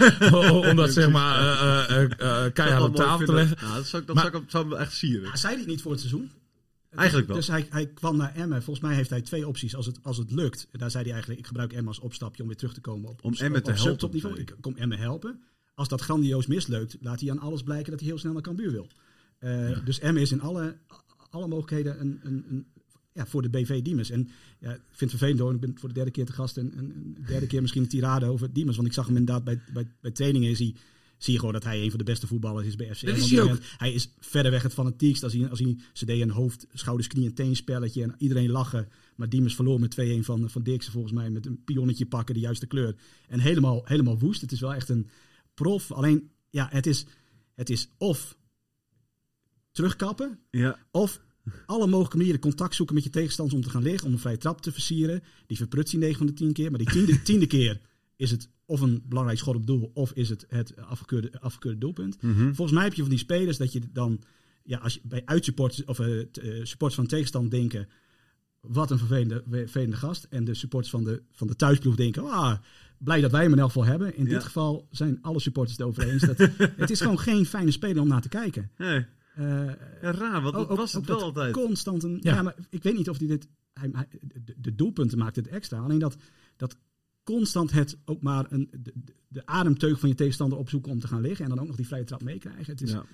om dat zeg maar eh, eh, eh, eh, keihard op tafel te leggen. Ja, dat zou, ik- dat Maar- zou, ik, zou echt sieren. Zei hij het niet voor het seizoen? Eigenlijk wel. Dus hij, hij kwam naar Emmen. Volgens mij heeft hij twee opties. Als het, als het lukt, daar zei hij eigenlijk... ik gebruik Emmen als opstapje om weer terug te komen op, Om op, Emmen te op helpen, zei Ik kom Emmen helpen. Als dat grandioos mislukt, laat hij aan alles blijken... dat hij heel snel naar Cambuur wil. Eh, Dus Emmen is in alle, alle mogelijkheden een, een, een, ja, voor de BV Diemers. En ja, ik vind het vervelend hoor. Ik ben voor de derde keer te gast. En, de derde keer misschien een tirade over Diemers. Want ik zag hem inderdaad bij, bij, bij trainingen... Is hij, zie je gewoon dat hij een van de beste voetballers is bij FCM. Dat is hij ook. Hij is verder weg het fanatiekst. Als hij, als hij, ze deden een hoofd, schouders, knie en teen spelletje. En iedereen lachen. Maar Diemers verloor met 2-1 van, van Dirkse volgens mij. Met een pionnetje pakken, de juiste kleur. En helemaal, helemaal woest. Het is wel echt een prof. Alleen, ja, het is, het is of terugkappen. Ja, Of alle mogelijke manieren contact zoeken met je tegenstanders om te gaan liggen. Om een vrije trap te versieren. Die verprutst hij 9 van de 10 keer. Maar die tiende, tiende keer is het of een belangrijk schot op doel. Of is het het afgekeurde, afgekeurde doelpunt. Mhm. Volgens mij heb je van die spelers dat je dan... Ja, als je bij uitsupporters of eh, t- eh, supporters van tegenstand denken... Wat een vervelende, vervelende gast. En de supporters van de, van de thuisploeg denken... Ah, blij dat wij hem in elk geval hebben. In Ja. dit geval zijn alle supporters het over eens. Dat, het is gewoon geen fijne speler om naar te kijken. nee. Eh, ja raar, want dat ook- was het ook wel altijd. Constant een, ja. Ja. maar ik weet niet of hij dit. Hij, hij- de, de doelpunten maakt het extra. Alleen dat, dat constant het ook maar een, de, de- de ademteug van je tegenstander opzoeken om te gaan liggen. En dan ook nog die vrije trap meekrijgen. Het is, Ja.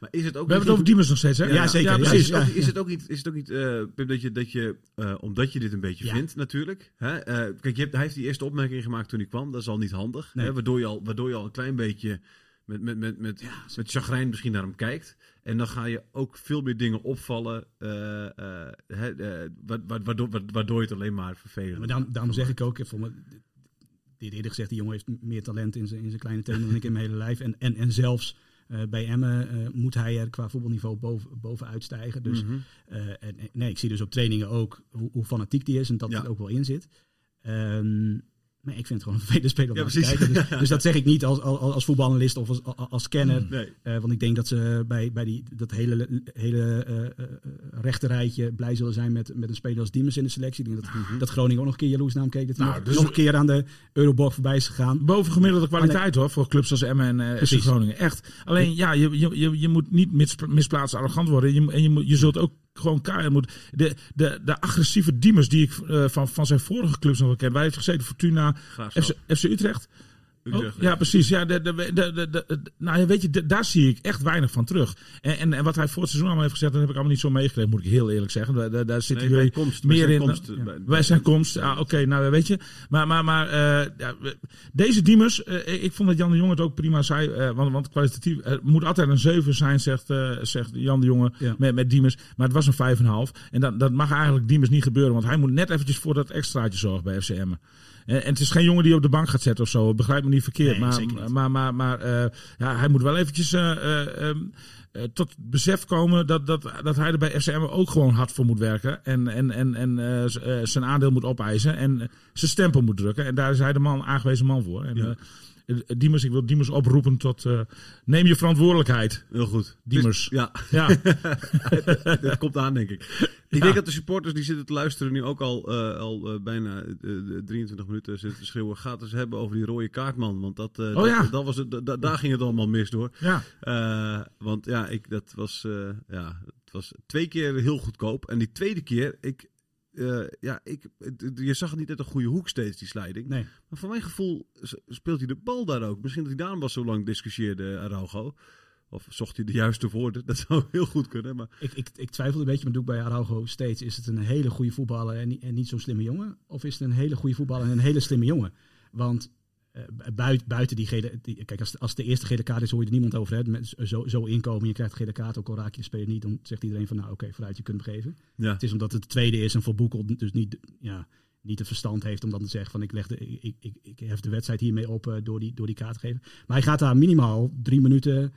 Maar is het ook We hebben het over Diemers nog steeds, hè? Ja, zeker. Ja, precies. Is, het ook, is het ook niet, is het ook niet eh, Pim, dat je, dat je eh, omdat je dit een beetje vindt natuurlijk. Hè? kijk, je hebt, hij heeft die eerste opmerking gemaakt toen hij kwam. Dat is al niet handig. Nee. Hè? Waardoor, je al, waardoor je al een klein beetje met, met, met, met, met chagrijn misschien naar hem kijkt. En dan ga je ook veel meer dingen opvallen. eh, eh, eh, wa- wa- waardoor, wa- waardoor je het alleen maar vervelend maar daarom, daarom zeg ik ook, ik voor me, dit eerder gezegd, die jongen heeft meer talent in zijn, in zijn kleine tenen dan ik in mijn hele lijf. En, en, en zelfs bij Emmen moet hij er qua voetbalniveau boven, bovenuit stijgen. Dus Mhm. en, en- nee, ik zie dus op trainingen ook hoe, hoe fanatiek die is en dat Ja. het ook wel in zit. Ehm, Maar ik vind het gewoon een vervelende speler om Ja, te kijken. Dus, dus dat zeg ik niet als, als, als voetbalanalist of als, als kenner. Nee. Eh, want ik denk dat ze bij, bij die, dat hele, hele eh, eh, rechterrijtje blij zullen zijn met, met een speler als Diemers in de selectie. Ik denk dat, dat Groningen ook nog een keer jaloers naar hem keek. Dat hij Nou, nog, dus- nog een keer aan de Euroborg voorbij is gegaan. Bovengemiddelde kwaliteit hoor, voor clubs als Emmen en Precies. Groningen. Echt. Alleen ja, je, je, je, je moet niet mis, misplaatst arrogant worden. Je, en je, moet, je zult ook gewoon keihard moeten. De, de, de agressieve Diemers die ik eh, van, van zijn vorige clubs nog wel ken. Waar heeft gezeten? Fortuna. FC, FC Utrecht. Oh, ja, precies. Ja, de, de, de, nou, weet je, daar zie ik echt weinig van terug. En, en, en wat hij voor het seizoen allemaal heeft gezegd, dat heb ik allemaal niet zo meegekregen, moet ik heel eerlijk zeggen. Daar, daar, daar Nee, bij jullie komst, bij meer zijn in. komst, Ja. eh, bij- Wij zijn komst. Ah, Oké, nou weet je. Maar, maar, maar eh, ja, deze Diemers, eh, ik vond dat Jan de Jonge het ook prima zei. eh, want, want kwalitatief, het moet altijd een 7 zijn, zegt, eh, zegt Jan de Jonge Ja. met, met Diemers. Maar het was een 5,5. En dat, dat mag eigenlijk Diemers niet gebeuren, want hij moet net eventjes voor dat extraatje zorgen bij FCM. En, en het is geen jongen die op de bank gaat zetten of zo. Begrijp me niet verkeerd. Nee, maar maar, maar, maar eh, ja, hij moet wel eventjes eh, eh, ehm, eh, tot besef komen dat, dat, dat hij er bij FCM ook gewoon hard voor moet werken. En, en, en, en eh, eh, zijn aandeel moet opeisen. En eh, zijn stempel moet drukken. En daar is hij de man, aangewezen man voor. En, Ja. eh, Diemers, ik wil Diemers oproepen tot eh, neem je verantwoordelijkheid. Heel goed. Diemers. Dus- ja, Ja, dat komt aan, denk ik. Ik denk dat de supporters die zitten te luisteren nu ook al, eh, al eh, bijna eh, de 23 minuten zitten te schreeuwen. Gaat eens hebben over die rode kaartman. Want dat, eh, dat, ja. dat was het, da- daar ging het allemaal mis door. ja. Eh, want ja, ik, dat was, eh, ja, het was twee keer heel goedkoop. En die tweede keer, ik, eh, ja, ik, je zag het niet uit een goede hoek steeds, die sliding. Nee. Maar voor mijn gevoel speelt hij de bal daar ook. Misschien dat hij daarom was zo lang discussieerde, Araujo. Of zocht hij de juiste woorden. Dat zou heel goed kunnen. Maar Ik, ik, ik twijfel een beetje, maar doe ik bij Araujo steeds. Is het een hele goede voetballer en niet, en niet zo'n slimme jongen? Of is het een hele goede voetballer en een hele slimme jongen? Want eh, buiten, buiten die gele... Die, kijk, als, als de eerste gele kaart is, hoor je er niemand over. Hè? Met zo, zo inkomen, je krijgt een gele kaart, ook al raak je de speler niet. Dan zegt iedereen van, nou oké, vooruit, je kunt hem geven. ja, Het is omdat het de tweede is en voor Boekel dus niet, ja, niet het verstand heeft om dan te zeggen van ik, leg de, ik, ik, ik, hef de wedstrijd hiermee op eh, door, die, door die kaart te geven. Maar hij gaat daar minimaal drie minuten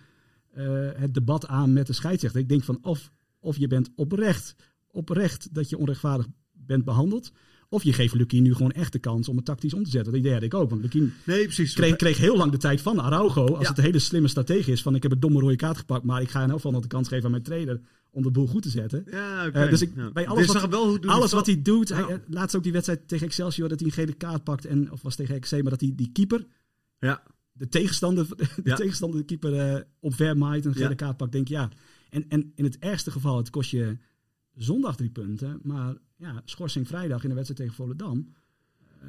eh, het debat aan met de scheidsrechter. Ik denk van of, of je bent oprecht, oprecht dat je onrechtvaardig bent behandeld. Of je geeft Lukien nu gewoon echt de kans om het tactisch om te zetten. Dat idee had ik ook. Want Lukien nee, precies. kreeg, kreeg heel lang de tijd van Araujo. Als Ja. het een hele slimme stratege is van ik heb een domme rode kaart gepakt. Maar ik ga in elk geval nog de kans geven aan mijn trainer om de boel goed te zetten. Ja, oké. Eh, dus ik, Ja. bij alles, wat, wel alles wat hij doet, hij, eh, laatst ook die wedstrijd tegen Excelsior, dat hij een gele kaart pakt. En, of was tegen XC, maar dat hij die keeper, Ja, de tegenstander, de tegenstander de keeper eh op maait en een gele kaart pakt. Denk ja. En, en in het ergste geval, het kost je zondag drie punten. Maar ja, schorsing vrijdag in de wedstrijd tegen Volendam. Eh,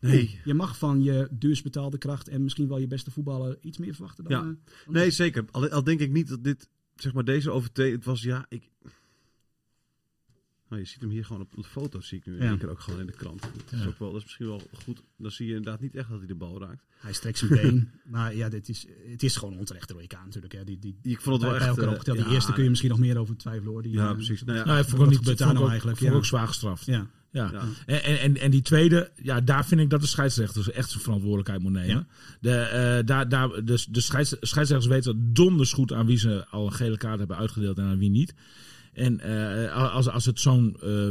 nee. Je mag van je duurst betaalde kracht en misschien wel je beste voetballer iets meer verwachten dan... Ja. eh, dan Nee, zeker. Al, al denk ik niet dat dit, zeg maar, deze overtreding, het was, ja, ik... Nou, je ziet hem hier gewoon op de foto, zie ik nu in één keer ook gewoon in de krant. Dat is, ook wel, dat is misschien wel goed. Dan zie je inderdaad niet echt dat hij de bal raakt. Hij strekt zijn been. maar ja, dit is, het is gewoon een onterechte rode kaart natuurlijk. Hè. Die, die, Ik vond het wel bij, bij echt... elkaar eh, opgeteld. Die eerste kun je misschien nog meer over twijfelen hoor. Die, Ja, eh, precies. Nou ja, Nou, vond niet, ik ook, eigenlijk? vond ik ook zwaar gestraft. Ja. Ja. Ja. En, en, en, en die tweede, ja, daar vind ik dat de scheidsrechter echt zijn verantwoordelijkheid moet nemen. De, eh, daar, daar, dus de scheids, scheidsrechters weten donders goed aan wie ze al een gele kaart hebben uitgedeeld en aan wie niet. En eh, als, als het zo'n, eh,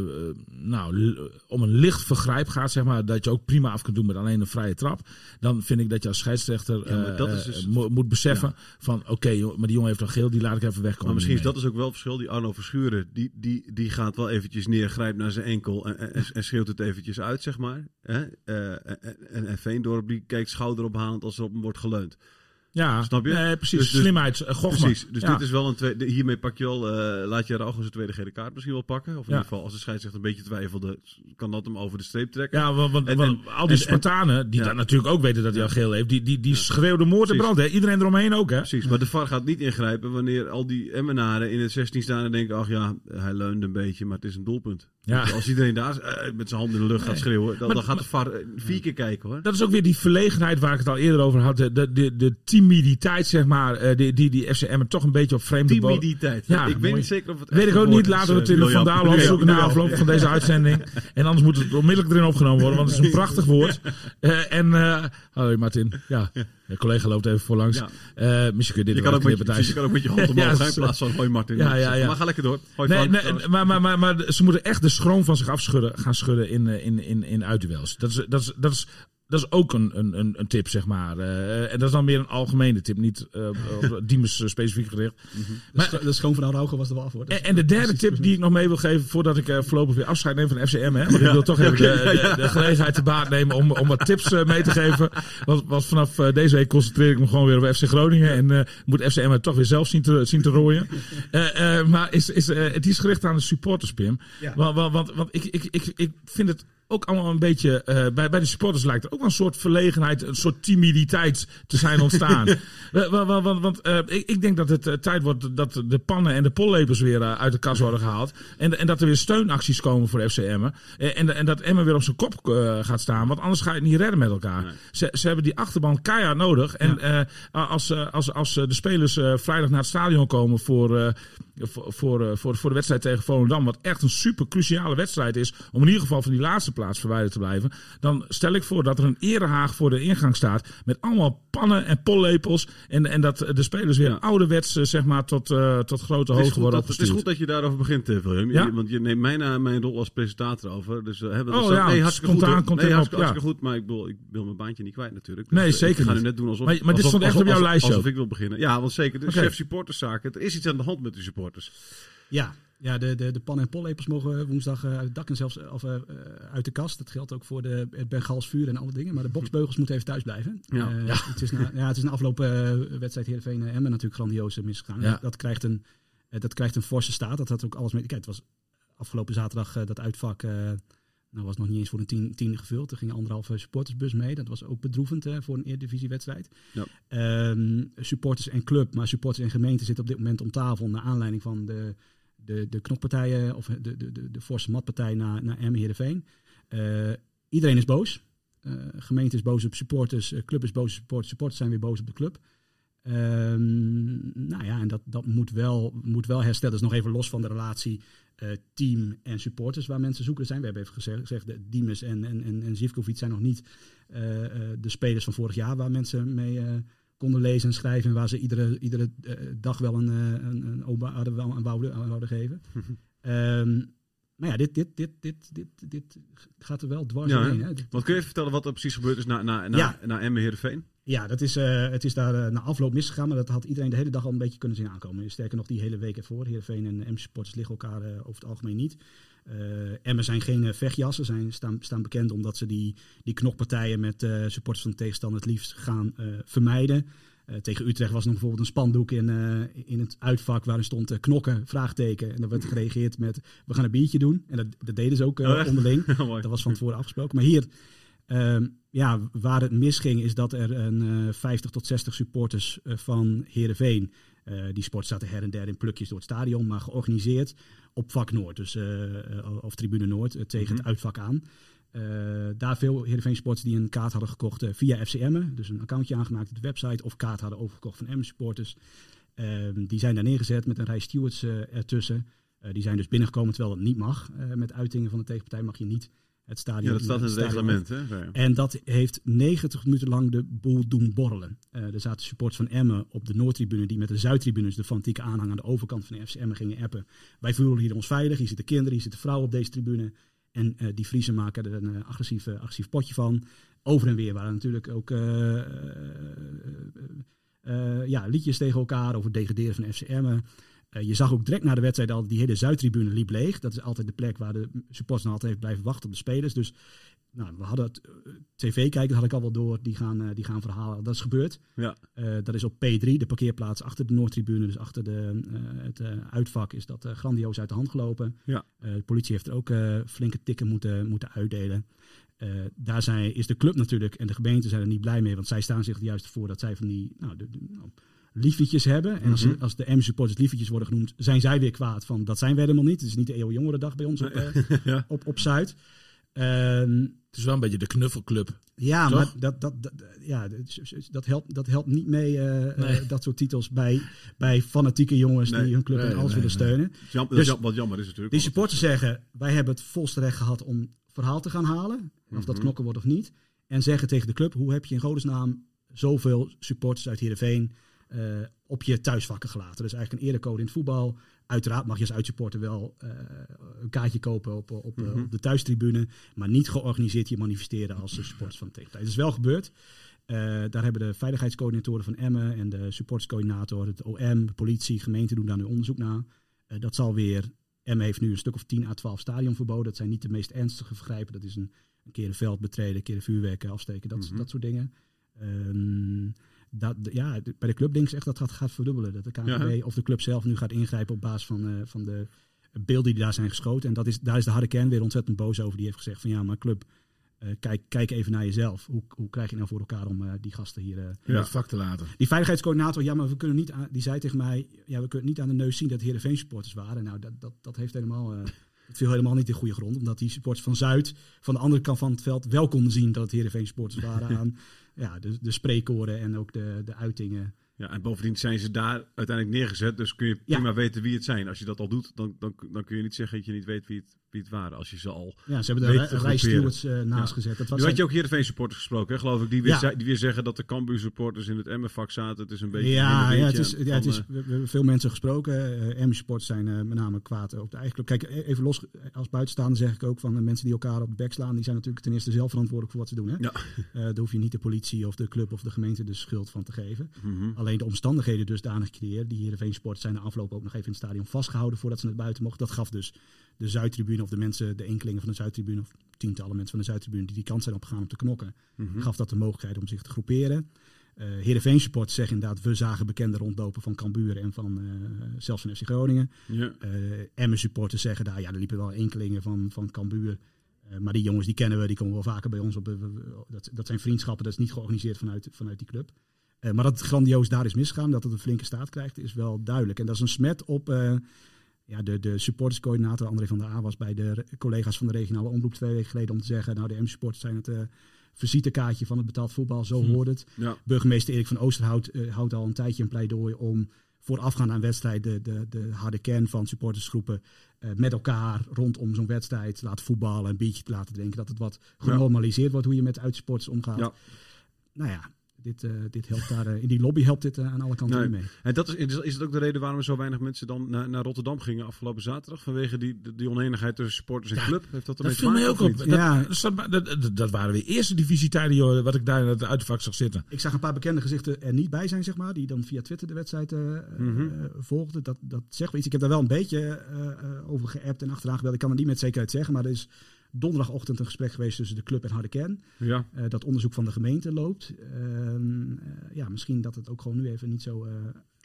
nou, om een licht vergrijp gaat, zeg maar, dat je ook prima af kunt doen met alleen een vrije trap, dan vind ik dat je als scheidsrechter Ja, eh, dat is dus- mo- moet beseffen van, oké, maar die jongen heeft al geel, die laat ik even wegkomen. Maar misschien is dat dus ook wel het verschil. Die Arno Verschuren, die, die, die gaat wel eventjes neer, grijpt naar zijn enkel en, en, en schreeuwt het eventjes uit, zeg maar. Hè? Eh, en, en, en Veendorp, die kijkt schouderophalend als er op hem wordt geleund. Ja, Snap je? Nee, precies. Dus- dus- Slimheid, uh, gochma. Precies. Dus Ja. dit is wel een tweede. Hiermee pak je wel. eh, laat je Araujo zijn tweede gele kaart misschien wel pakken. Of in Ja. ieder geval, als de scheidsrechter een beetje twijfelde, kan dat hem over de streep trekken. Ja, want, want, En- want en- al die en- Spartanen, die ja. daar natuurlijk ook weten dat hij al geel heeft, die, die, die schreeuwden moord en brand. Hè? Iedereen eromheen ook, hè? Precies, maar de VAR gaat niet ingrijpen wanneer al die Emmenaren in het 16 staan en denken: ach ja, hij leunde een beetje, maar het is een doelpunt. Ja. Als iedereen daar eh, met zijn handen in de lucht gaat schreeuwen, dan, Maar- dan gaat de VAR eh, vier keer kijken hoor. Dat is ook weer die verlegenheid waar ik het al eerder over had. De, de, de, de timiditeit, zeg maar, eh, die, die, die FCM toch een beetje op vreemde. Timiditeit. Ja, ik weet niet zeker of het Weet ik ook niet. Laten we het eh, in de Lilian. Van Dalen Ja, zoeken na ja. afloop van deze uitzending. En anders moet het onmiddellijk erin opgenomen worden, want het is een prachtig woord. Eh, en, eh hoi Martin. Ja, de collega loopt even voorlangs. Ja. Misschien kun je dit Je kan, ook met, je, je kan ook met je hand omhoog Ja, gaan in plaats van hoi Martin. Ja, ja, ja. Maar ga lekker door. Hoi Nee, nee, maar, maar, maar, maar ze moeten echt de schroom van zich afschudden, gaan schudden in, in, in, in uitduels. Dat is, dat is, dat is Dat is ook een, een, een, een tip, zeg maar. Eh, en dat is dan meer een algemene tip, niet eh op Diemers eh, specifiek gericht. Maar, de schoon van Araujo was er wel af hoor. En, en de derde tip die ik nog mee wil geven, voordat ik voorlopig weer afscheid neem van FCM. Hè, want ik wil toch even de, de, de gelegenheid te baat nemen om, om wat tips mee te geven. Want, want vanaf deze week concentreer ik me gewoon weer op FC Groningen. En moet FCM het toch weer zelf zien te, zien te rooien. Maar is, is, het is gericht aan de supporters, Pim. Ja. Want, want, want, want ik, ik, ik, ik vind het ook allemaal een beetje. eh, bij, bij de supporters lijkt er ook wel een soort verlegenheid, een soort timiditeit te zijn ontstaan. Eh, want want, eh, ik, ik denk dat het tijd wordt dat de pannen en de pollepels weer uit de kas worden gehaald. En, en dat er weer steunacties komen voor FC Emmen. En, en dat Emmen weer op zijn kop gaat staan. Want anders ga je het niet redden met elkaar. Ze, ze hebben die achterban keihard nodig. En als, als, als de spelers vrijdag naar het stadion komen voor, voor, voor, voor, voor de wedstrijd tegen Volendam. Wat echt een super cruciale wedstrijd is. Om in ieder geval van die laatste plaats verwijderd te blijven. Dan stel ik voor dat er een erehaag voor de ingang staat. Met allemaal pannen en pollepels. En, en dat de spelers weer Ja. ouderwets eh, zeg maar, tot, eh, tot grote hoogte worden dat, het is opgestuurd. goed dat je daarover begint, eh, William. Ja? Want je neemt mijn, mijn rol als presentator over. Dus, hè, dat Oh dat- ja, nee, hartstikke spontaan goed. komt nee, hartstikke, op, ja. hartstikke goed. Maar ik wil, ik wil mijn baantje niet kwijt natuurlijk. Dus, Nee, zeker Ik ga niet. nu net doen alsof... Maar- maar dit alsof- stond echt op jouw alsof- lijstje Alsof ik wil beginnen. Ja, want zeker. De Oké. chef supporterszaken. Er is iets aan de hand met de supporters. Ja, ja de, de, de pan- en pollepels mogen woensdag eh, uit het dak en zelfs of, eh, eh, uit de kast. Dat geldt ook voor de, het Bengals vuur en alle dingen. Maar de boksbeugels moeten even thuis blijven. Ja. Eh, Het, is na, ja, het is een afgelopen eh, wedstrijd Heerenveen en Emmen natuurlijk grandioos eh, misgegaan. Ja. Dat, krijgt een, eh, dat krijgt een forse staat. Dat had ook alles mee... Kijk, het was afgelopen zaterdag eh, dat uitvak... eh, nou was nog niet eens voor een tien, tien gevuld. Er ging anderhalve supportersbus mee. Dat was ook bedroevend eh, voor een Eerdivisiewedstrijd. Ja. Ehm, supporters en club, maar supporters en gemeente zitten op dit moment om tafel... naar aanleiding van de, de, de knokpartijen... of de, de, de, de forse matpartij naar, naar Emmen Heerenveen. Eh, iedereen is boos. Eh, gemeente is boos op supporters, eh, club is boos op supporters, supporters zijn weer boos op de club. Ehm, nou ja, en dat, dat moet, wel, moet wel herstellen. Dat is nog even los van de relatie team en supporters waar mensen zoeken zijn. We hebben even gezegd, gezegd Diemers en, en, en, en Zivkovic zijn nog niet de spelers van vorig jaar waar mensen mee konden lezen en schrijven. En waar ze iedere, iedere eh, dag wel een, eh, een, een wel een wouden, aan wouden geven. Ehm, maar ja, dit, dit, dit, dit, dit, dit gaat er wel dwars Ja, doorheen. hè? Wat kun je even vertellen wat er precies gebeurd is na, na, na, Ja. na Emmen Heerenveen? Ja, dat is, eh, het is daar eh, na afloop misgegaan, maar dat had iedereen de hele dag al een beetje kunnen zien aankomen. Sterker nog, die hele week ervoor. Heerenveen en M supporters liggen elkaar eh, over het algemeen niet. Emmen zijn geen vechtjassen, zijn, staan, staan bekend omdat ze die, die knokpartijen met supporters van de tegenstander het liefst gaan vermijden. Tegen Utrecht was er nog bijvoorbeeld een spandoek in, in het uitvak waarin stond knokken, vraagteken. En dan werd gereageerd met, we gaan een biertje doen. En dat, dat deden ze ook Oh, onderling. Dat was van tevoren afgesproken. Maar hier, ehm, ja, waar het misging is dat er een eh 50 tot 60 supporters eh, van Heerenveen... eh die sport zaten her en der in plukjes door het stadion, maar georganiseerd op vak Noord. Dus, eh, eh, of tribune Noord, eh, tegen Mhm. het uitvak aan. Eh, daar veel Heerenveen sporters die een kaart hadden gekocht eh, via FCM. Dus een accountje aangemaakt op de website of kaart hadden overgekocht van M supporters. Ehm, die zijn daar neergezet met een rij stewards eh, ertussen. Eh, die zijn dus binnengekomen terwijl het niet mag. Eh, met uitingen van de tegenpartij mag je niet het stadion. Ja, dat staat in het reglement. Hè? Ja. en dat heeft 90 minuten lang de boel doen borrelen. Eh, er zaten supporters van Emmen op de Noordtribune die met de Zuidtribune, dus de fanatieke aanhang aan de overkant van de FC Emmen gingen appen. Wij voelen hier ons veilig, hier zitten kinderen, hier zitten vrouwen op deze tribune. En eh, die Friesen maken er een eh, agressief, agressief potje van. Over en weer waren natuurlijk ook ja, liedjes tegen elkaar over het degraderen van FC Emmen. Eh, je zag ook direct na de wedstrijd al die hele Zuidtribune liep leeg. Dat is altijd de plek waar de supporters altijd heeft blijven wachten op de spelers. Dus nou, we hadden het, eh, tv-kijkers had ik al wel door, die gaan, eh, die gaan verhalen. Dat is gebeurd. Ja. Dat is op P3, de parkeerplaats achter de Noordtribune, dus achter de, het uitvak, is dat grandioos uit de hand gelopen. Ja. De politie heeft er ook flinke tikken moeten, moeten uitdelen. Daar zijn, is de club natuurlijk en de gemeente zijn er niet blij mee, want zij staan zich juist voor dat zij van die nou, de, de- liefliedjes hebben. En als, ze- Mhm. als de M-supporters liefliedjes worden genoemd, zijn zij weer kwaad van dat zijn wij helemaal niet. Het is niet de Eeuwjongerendag bij ons op, eh, Ja. op, op Zuid. Ehm, Het is wel een beetje de knuffelclub. ja, Toch? maar dat, dat, dat, ja, dat- helpt, dat helpt niet mee, eh, eh, dat soort titels, bij, bij fanatieke jongens Nee, die hun club nee, en alles nee, willen nee. steunen. Jam, Dus jam- wat jammer is natuurlijk. Die supporters zeggen, wij hebben het volste recht gehad om verhaal te gaan halen. Of dat Mhm. knokken wordt of niet. En zeggen tegen de club, hoe heb je in godesnaam zoveel supporters uit Heerenveen eh, op je thuisvakken gelaten. Dus eigenlijk een erecode in het voetbal. Uiteraard mag je als uitsupporter wel eh, een kaartje kopen op, op, Mhm. op de thuistribune. Maar niet georganiseerd je manifesteren als de supporters van de tegenpartij. Het is wel gebeurd. Eh, daar hebben de veiligheidscoördinatoren van Emmen en de supporterscoördinator, het OM, de politie, gemeente doen daar nu onderzoek naar. Dat zal weer. Emmen heeft nu een stuk of 10 à 12 stadionverboden. Dat zijn niet de meest ernstige vergrijpen. Dat is een, een keer een veld betreden, een keer een vuurwerk afsteken, dat, Mhm. dat soort dingen. Ehm, dat, ja, de- bij de club denk ik echt dat dat gaat verdubbelen. Dat de KNVB Ja, of de club zelf nu gaat ingrijpen op basis van, eh, van de beelden die daar zijn geschoten. En dat is, daar is de harde kern weer ontzettend boos over. Die heeft gezegd van ja, maar club, eh, kijk, kijk even naar jezelf. Hoe, hoe krijg je nou voor elkaar om eh, die gasten hier... in het vak te laten. die veiligheidscoördinator, ja, maar we kunnen niet aan, die zei tegen mij, ja, we kunnen niet aan de neus zien dat het Heerenveen supporters waren. Nou, dat, dat, dat heeft helemaal, eh, dat viel helemaal niet in goede grond, omdat die supporters van Zuid, van de andere kant van het veld, wel konden zien dat het Heerenveen supporters waren aan ja, de, de spreekkoren en ook de, de uitingen. Ja, en bovendien zijn ze daar uiteindelijk neergezet. Dus kun je Ja. prima weten wie het zijn. Als je dat al doet, dan, dan, dan kun je niet zeggen dat je niet weet wie het, wie het waren. Als je ze al... Ja, ze hebben een rij stewards eh, naast Ja. gezet. Dat was Nu had je ook Heerenveen supporters gesproken, hè, geloof ik. Die weer, Ja. zei- die weer zeggen dat de Cambuur supporters in het Emmenvak zaten. Het is een beetje... ja, een ja, het is, ja, het is, eh, we, hebben veel mensen gesproken. Uh, sports zijn eh, met name kwaad op de eigen club. Kijk, e- even los, als buitenstaander zeg ik ook van de mensen die elkaar op de bek slaan, die zijn natuurlijk ten eerste zelf verantwoordelijk voor wat ze doen. Hè? Ja. Eh, daar hoef je niet de politie of de club of de gemeente de schuld van te geven. mhm. Alleen de omstandigheden dusdanig creëren. Die Heerenveen Sport zijn de afloop ook nog even in het stadion vastgehouden voordat ze naar buiten mochten. Dat gaf dus de Zuidtribune of de mensen, de enkelingen van de Zuidtribune of tientallen mensen van de Zuidtribune die die kant zijn opgegaan om te knokken. Mhm. Gaf dat de mogelijkheid om zich te groeperen. Eh Heerenveen Sport zegt inderdaad, we zagen bekenden rondlopen van Cambuur en van eh, zelfs van FC Groningen. Ja. Eh Emmen supporters zeggen daar, ja, er liepen wel enkelingen van, van Cambuur. Maar die jongens die kennen we, die komen wel vaker bij ons op. dat, dat zijn vriendschappen, dat is niet georganiseerd vanuit, vanuit die club. Eh, maar dat het grandioos daar is misgegaan, dat het een flinke staat krijgt, is wel duidelijk. En dat is een smet op eh, ja, de, de supporterscoördinator André van der A was bij de collega's van de regionale omroep twee weken geleden om te zeggen, nou de M-supporters zijn het eh visitekaartje van het betaald voetbal, zo Hm. hoort het. Ja. Burgemeester Erik van Oosterhout houdt al een tijdje een pleidooi om voorafgaand aan wedstrijd de, de, de harde kern van supportersgroepen met elkaar rondom zo'n wedstrijd te laten voetballen, een biertje te laten drinken. Dat het wat genormaliseerd wordt hoe je met uitsporters omgaat. Ja. Nou ja, dit, eh, dit helpt daar, eh, in die lobby helpt dit eh, aan alle kanten Nee. niet mee. En dat is, is is het ook de reden waarom er zo weinig mensen dan naar, naar Rotterdam gingen afgelopen zaterdag? Vanwege die, die oneenigheid tussen supporters en Ja, club? Heeft dat Dat ermee te viel mij ook op. Dat, Ja. dat, zat- dat, dat- dat waren weer eerste divisietijden, wat ik daar in het uitvak zag zitten. Ik zag een paar bekende gezichten er niet bij zijn, zeg maar, die dan via Twitter de wedstrijd eh, eh, Mhm. volgden. Dat, dat zegt wel iets. Ik heb daar wel een beetje eh, eh, over geappt en achteraan gebeld. Ik kan het niet met zekerheid zeggen, maar er is donderdagochtend een gesprek geweest tussen de club en Harde Kern. Ja. Eh, dat onderzoek van de gemeente loopt. Ehm, eh, ja, misschien dat het ook gewoon nu even niet zo... eh,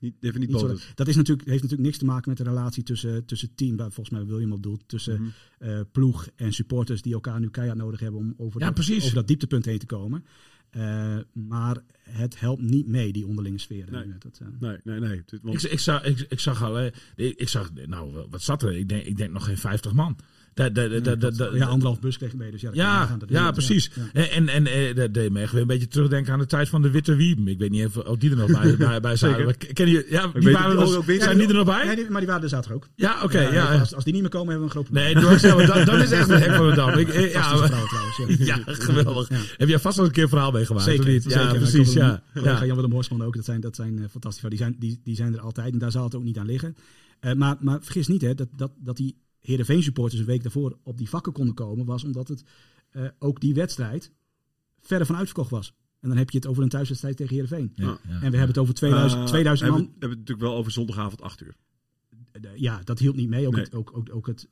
Niet, even niet niet zo dat is natuurlijk, heeft natuurlijk niks te maken met de relatie tussen, tussen team, waar volgens mij William op doelt, tussen eh, ploeg en supporters die elkaar nu keihard nodig hebben om over, Ja, dat, precies. over dat dieptepunt heen te komen. Eh, maar het helpt niet mee, die onderlinge sfeer. Nee. Dat, eh, Nee, nee, nee. Want- Ik, ik, zag, ik, ik zag al, eh, ik, ik zag, nou, wat zat er? Ik denk, ik denk nog geen 50 man. Da, da, da, ja, anderhalf bus kreeg mee. Dus ja, dat Ja. Dat- ja, precies. ja. En, en eh, dat deed me echt weer een beetje terugdenken aan de tijd van de Witte Wieben. Ik weet niet of, of die er nog bij, bij. Maar Ken je, ja, die waren er weet zijn die er nog bij? Nee, die- maar die waren er zaterdag ook. Ja, oké. ja, ja. Als, als die niet meer komen, hebben we een groot Nee, probleem. dan, dan is echt een hek van de dam. Ik, eh, ja. Ja. ja, geweldig. Heb jij vast nog een keer een verhaal meegemaakt? Zeker, niet? Ja, precies. Ja. Ja. Jan Willem Horsman ook. Dat zijn, dat zijn eh, fantastische. Die zijn, die, die zijn er altijd. En daar zal het ook niet aan liggen. Eh, maar, maar vergis niet hè, dat, dat, dat die Heerenveen supporters een week daarvoor op die vakken konden komen. Was omdat het eh, ook die wedstrijd verder van uitverkocht was. En dan heb je het over een thuiswedstrijd tegen Heerenveen. Ja, ja. En we hebben het over 2000, Eh, 2000 hebben, man. we- hebben het natuurlijk wel over zondagavond 8 uur. Eh, Ja, dat hield niet mee. Ook, Nee. het, ook, ook, ook het,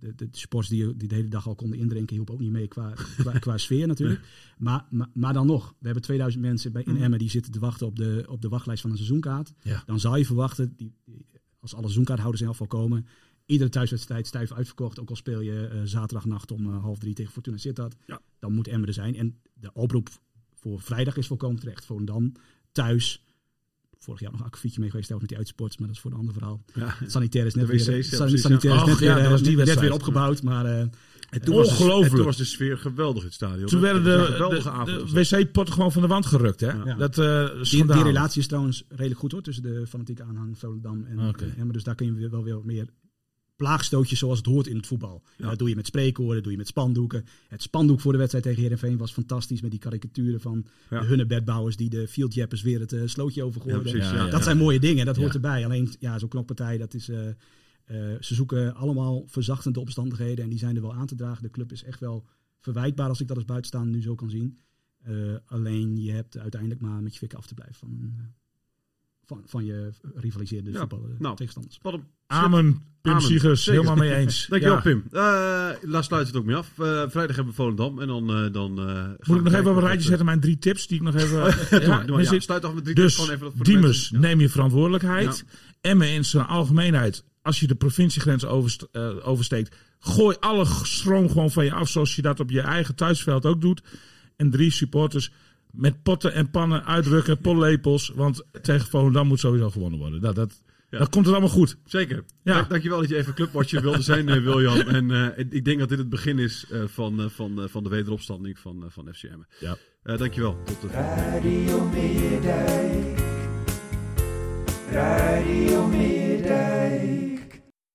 de, de sports die, die de hele dag al konden indrinken, hielp ook niet mee qua, qua, qua sfeer natuurlijk. Maar, maar, maar dan nog, we hebben 2000 mensen bij, in Emmen die zitten te wachten op de, op de wachtlijst van een seizoenkaart. Ja. Dan zou je verwachten, die, die- als alle seizoenkaarthouders in elk geval komen, iedere thuiswedstrijd stijf uitverkocht. Ook al speel je eh, zaterdagnacht om eh, half drie tegen Fortuna Sittard. Ja. Dan moet Emmen er zijn. En de oproep voor vrijdag is volkomen terecht. Voor dan thuis. Vorig jaar nog een akkefietje mee geweest met die uitsports, maar dat is voor een ander verhaal. Ja. Het sanitair is net De weer, wc's, het sanitair ja. is net Och, weer, ja, dat eh, was die net wedstrijd. weer opgebouwd. Maar eh, En toen was Ongelooflijk. toen was de sfeer geweldig in het stadion. Toen werden de, een geweldige avond. de, de wc-potten gewoon van de wand gerukt. Hè? Ja. Dat uh, die, die relatie is trouwens redelijk goed hoor, tussen de fanatieke aanhang Volendam en Oké. en Emmen. Dus daar kun je wel weer meer plaagstootjes zoals het hoort in het voetbal. Ja. Dat doe je met spreekwoorden, dat doe je met spandoeken. Het spandoek voor de wedstrijd tegen Heerenveen was fantastisch met die karikaturen van Ja. de hunnebedbouwers die de fieldjappers weer het eh, slootje overgooiden. precies. Ja, ja, ja. Dat zijn mooie dingen, dat hoort Ja. erbij. Alleen, ja, zo'n knokpartij, dat is... eh, eh, ze zoeken allemaal verzachtende omstandigheden en die zijn er wel aan te dragen. De club is echt wel verwijtbaar als ik dat als buitenstaander nu zo kan zien. Eh, alleen je hebt uiteindelijk maar met je fikken af te blijven van, van, van je rivaliserende Ja, voetballen nou. tegenstanders. Wat een Amen, Pim Amen. Siegers, Zeker. helemaal mee eens. Dankjewel, Ja. Pim. Eh laat sluiten het ook mee af. Eh, vrijdag hebben we Volendam. En dan... eh dan eh, Moet ik nog even op een wat, rijtje zetten, mijn drie tips die ik nog even... doe maar, doe maar. maar Ja, zit- sluit af met drie Dus tips, gewoon even dat voor de Diemers, mensen. Ja. neem je verantwoordelijkheid. Emmen in zijn algemeenheid, als je de provinciegrens overst- eh, oversteekt, gooi alle stroom gewoon van je af, zoals je dat op je eigen thuisveld ook doet. En drie supporters met potten en pannen uitrukken, pollepels, want tegen Volendam moet sowieso gewonnen worden. Dat, dat, Ja. dat komt er allemaal goed. Zeker. Ja. Dank, dankjewel dat je even clubwatcher wilde zijn, eh, Wiljan. En eh, ik denk dat dit het begin is eh, van, eh, van, eh, van de wederopstanding van, eh, van FCM. Ja. Eh, dankjewel. Tot de volgende. Radio Meerdijk. Radio Meerdijk.